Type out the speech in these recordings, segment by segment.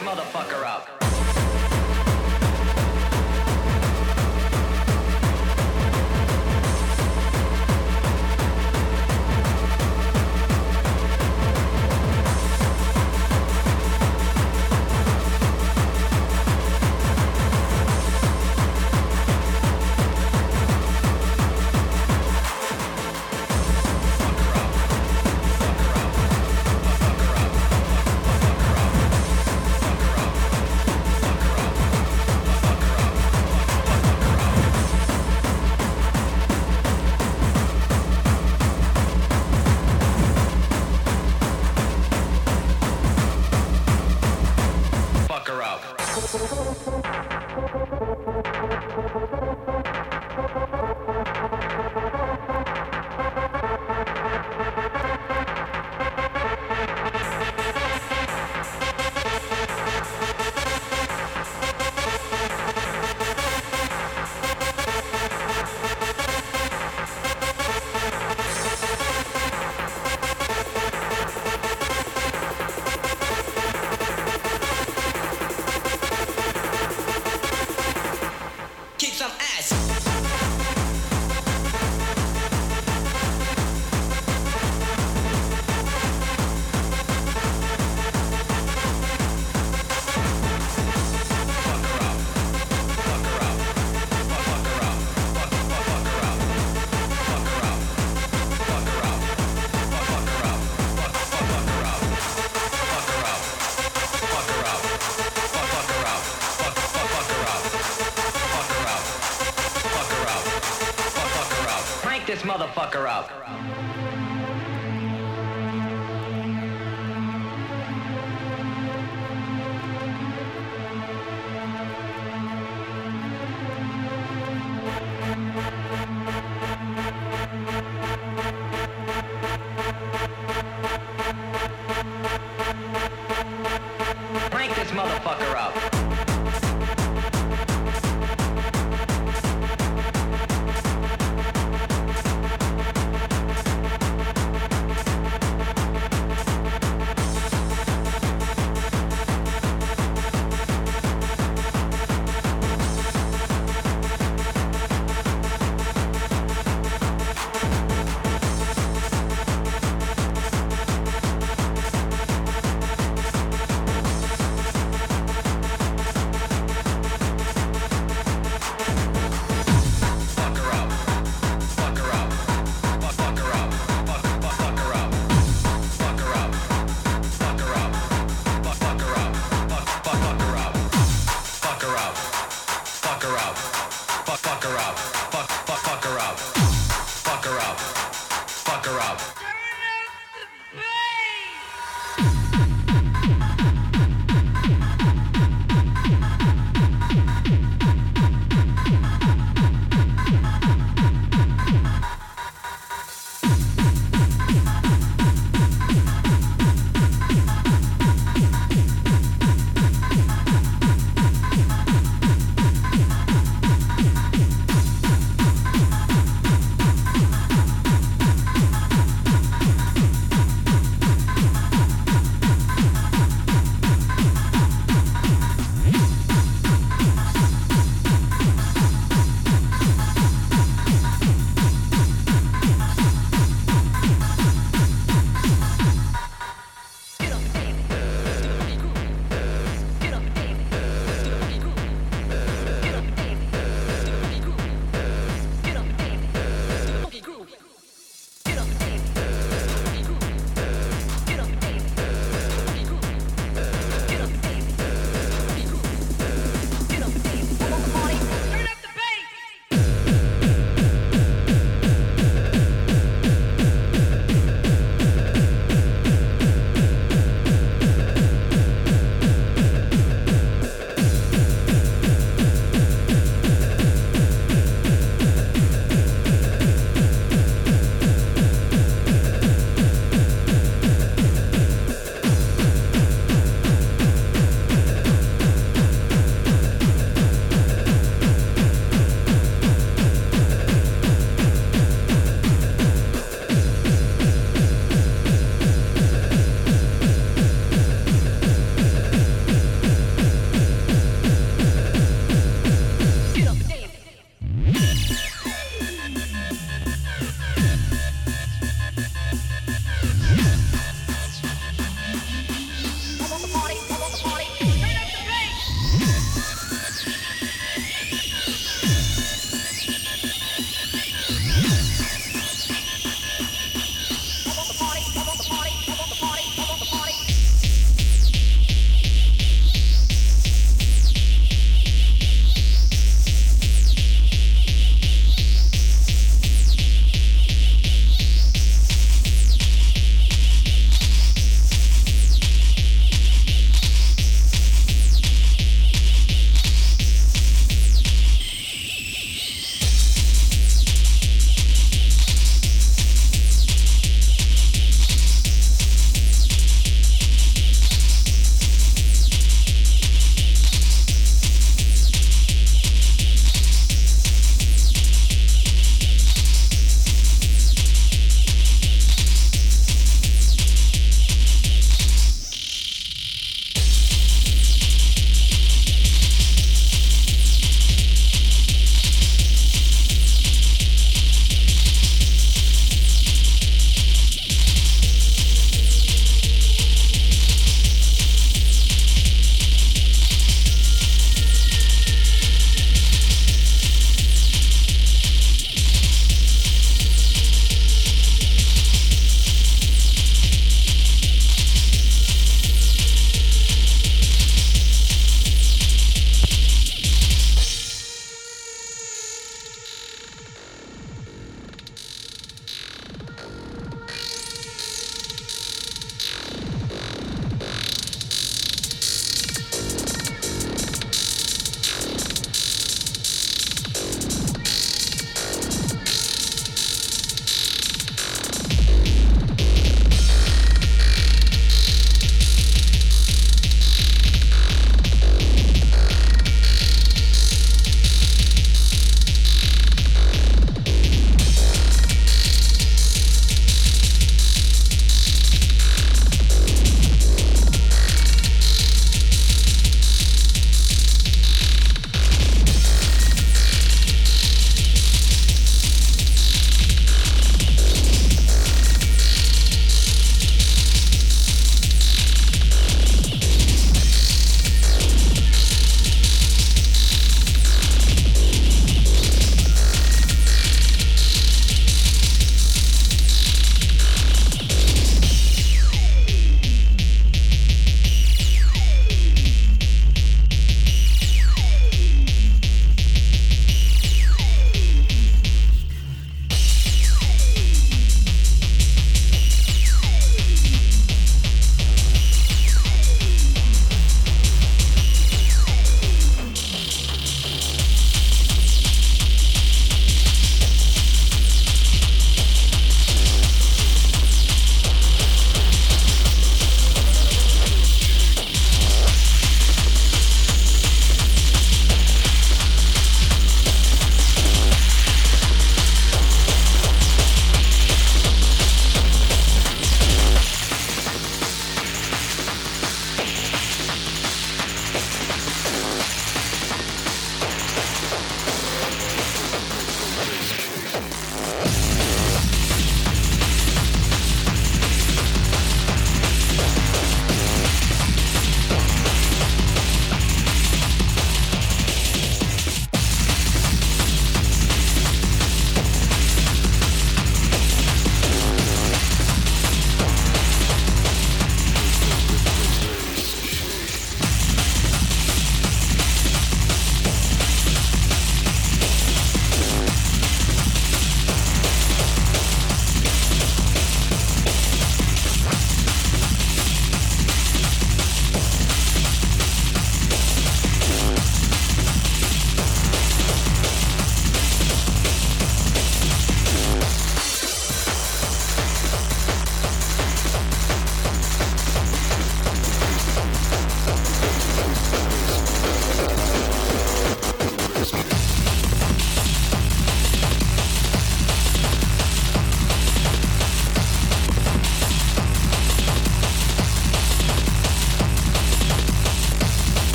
motherfucker. some ass.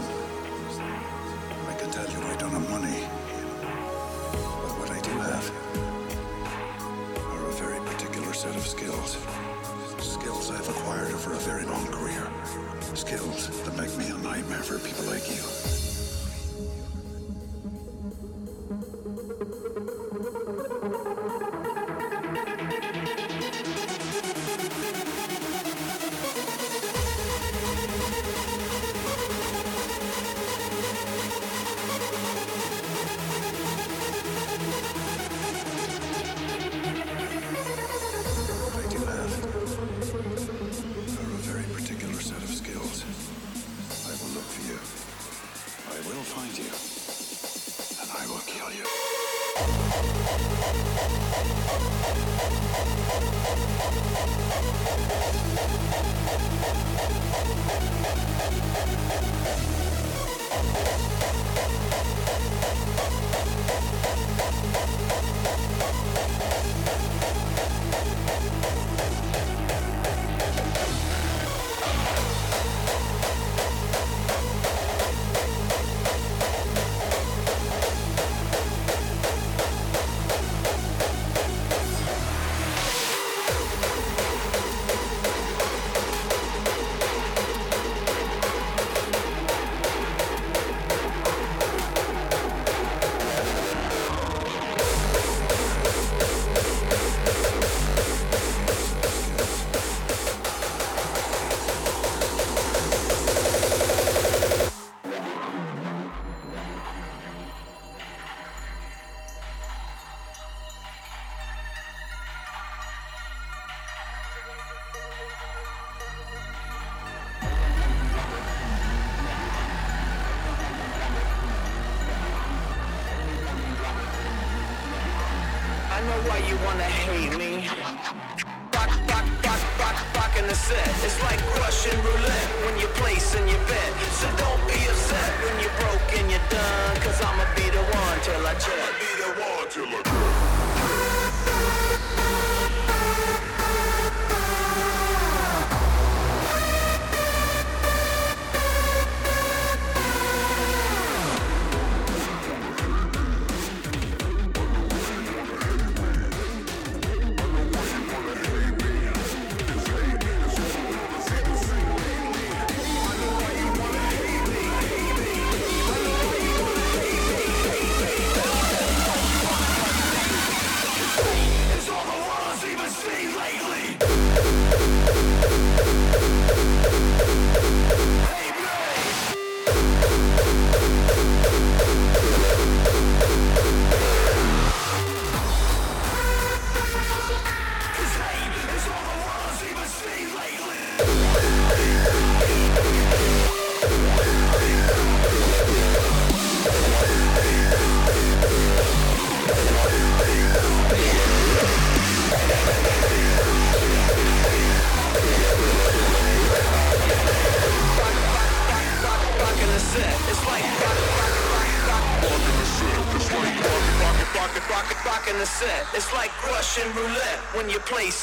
I can tell you I don't have money. But what I do have are a very particular set of skills. Skills I've acquired over a very long career. Skills that make me a nightmare for people like you.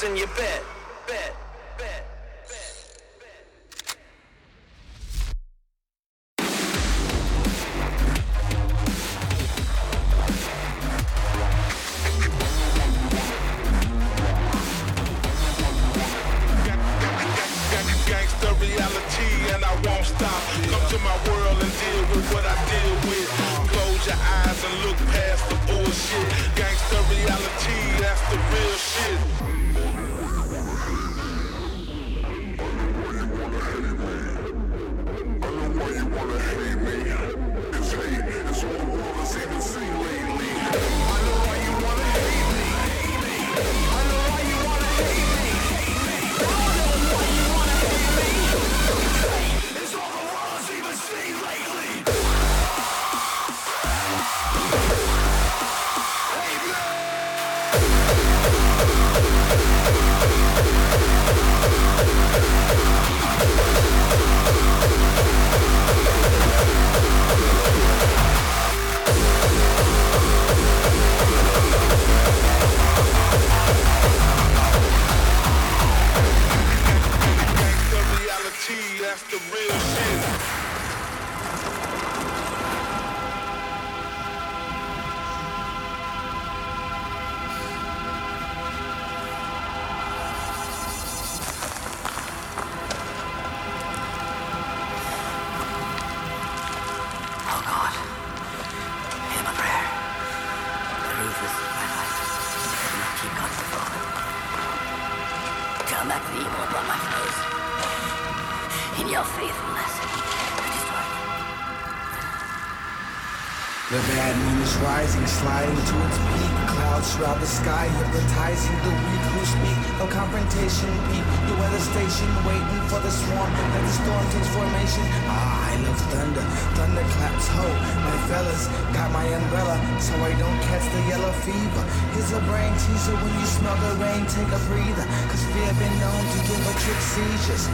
in your bed. Bed, bed. reality and I won't stop. Come to my world and deal with what I deal with. Close your eyes and look past the bullshit. Gangsta reality, that's the real shit. wanna. evil my. In your faithfulness. The bad moon is rising, sliding to its peak. Clouds shroud the sky, hypnotizing the weak who speak A confrontation. Peak, you weather station, waiting for the swarm that the storm takes formation. Ah, I love thunder, thunder claps ho. My fellas, got my umbrella, so I don't catch the yellow fever. Here's a brain teaser, when you smell the rain, take a breather. Cause we have been known to give a trick seizures.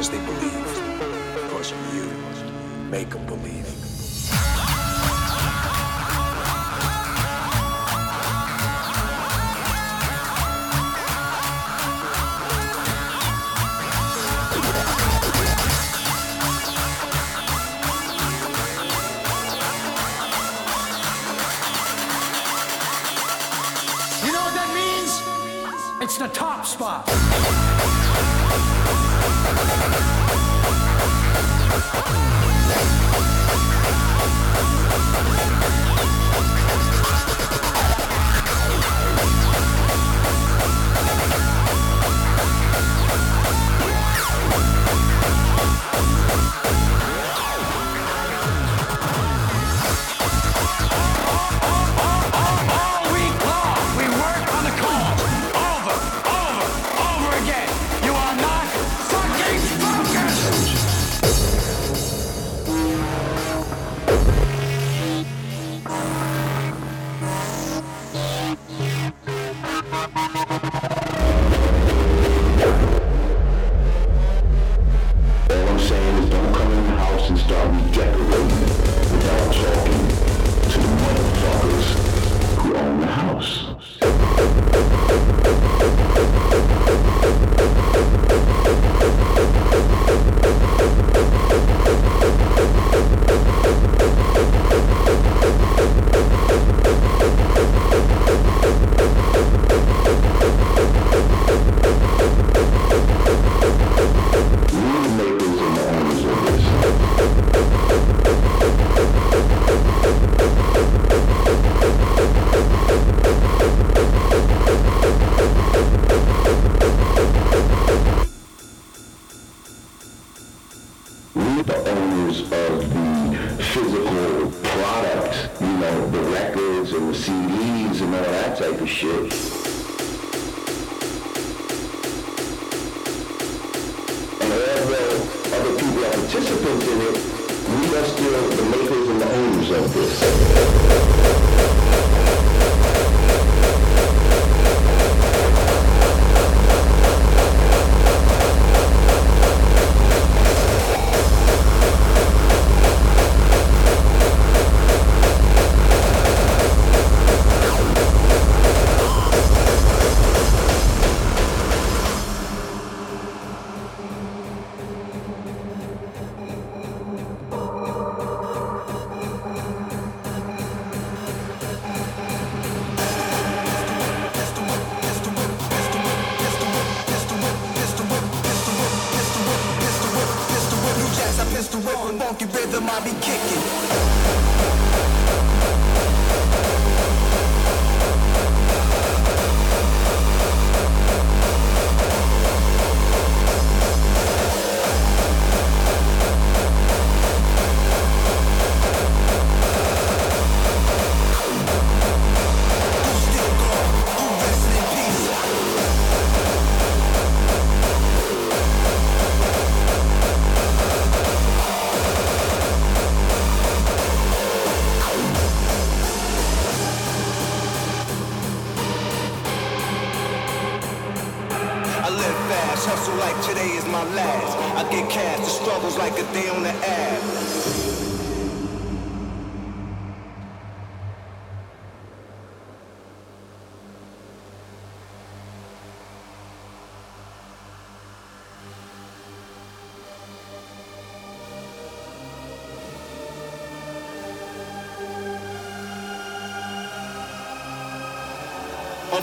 because they believe. Because you make them believe. You know what that means? It's the top spot. I be kicking.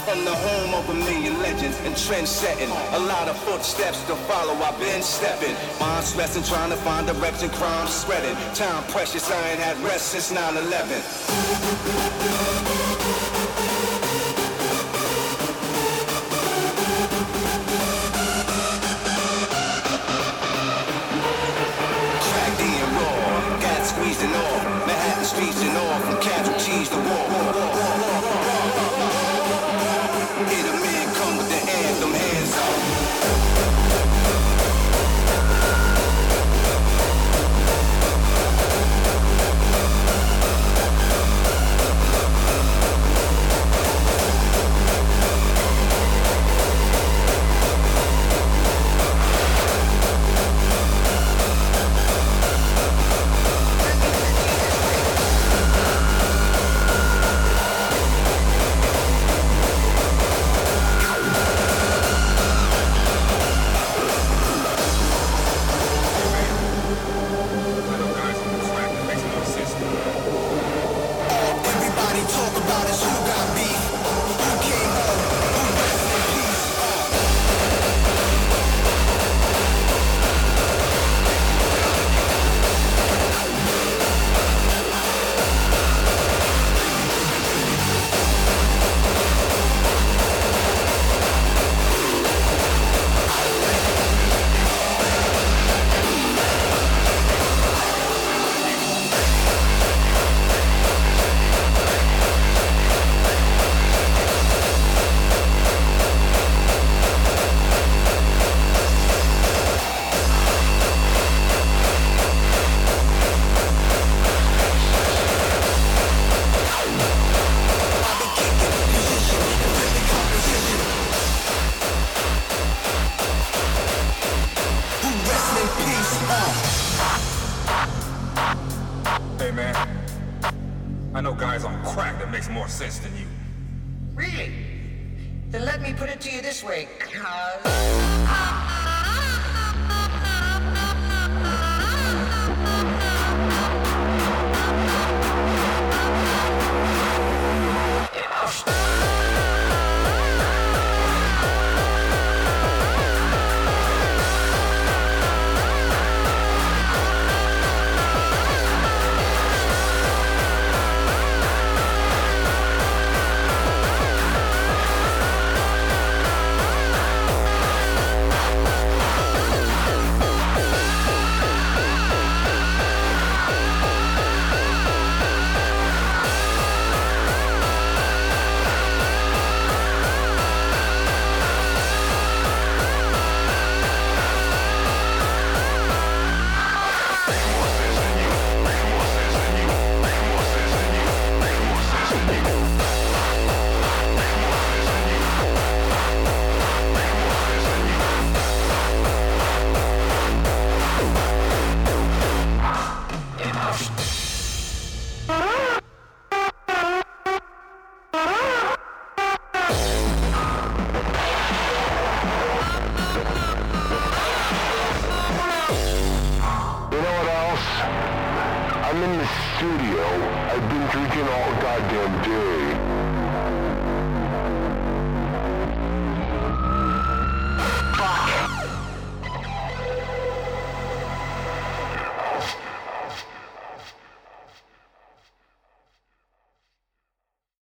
From the home of a million legends and trend setting. A lot of footsteps to follow, I've been stepping. Mind stressing, trying to find direction, crime spreading. Time precious, I ain't had rest since 9 11. streets and all from cats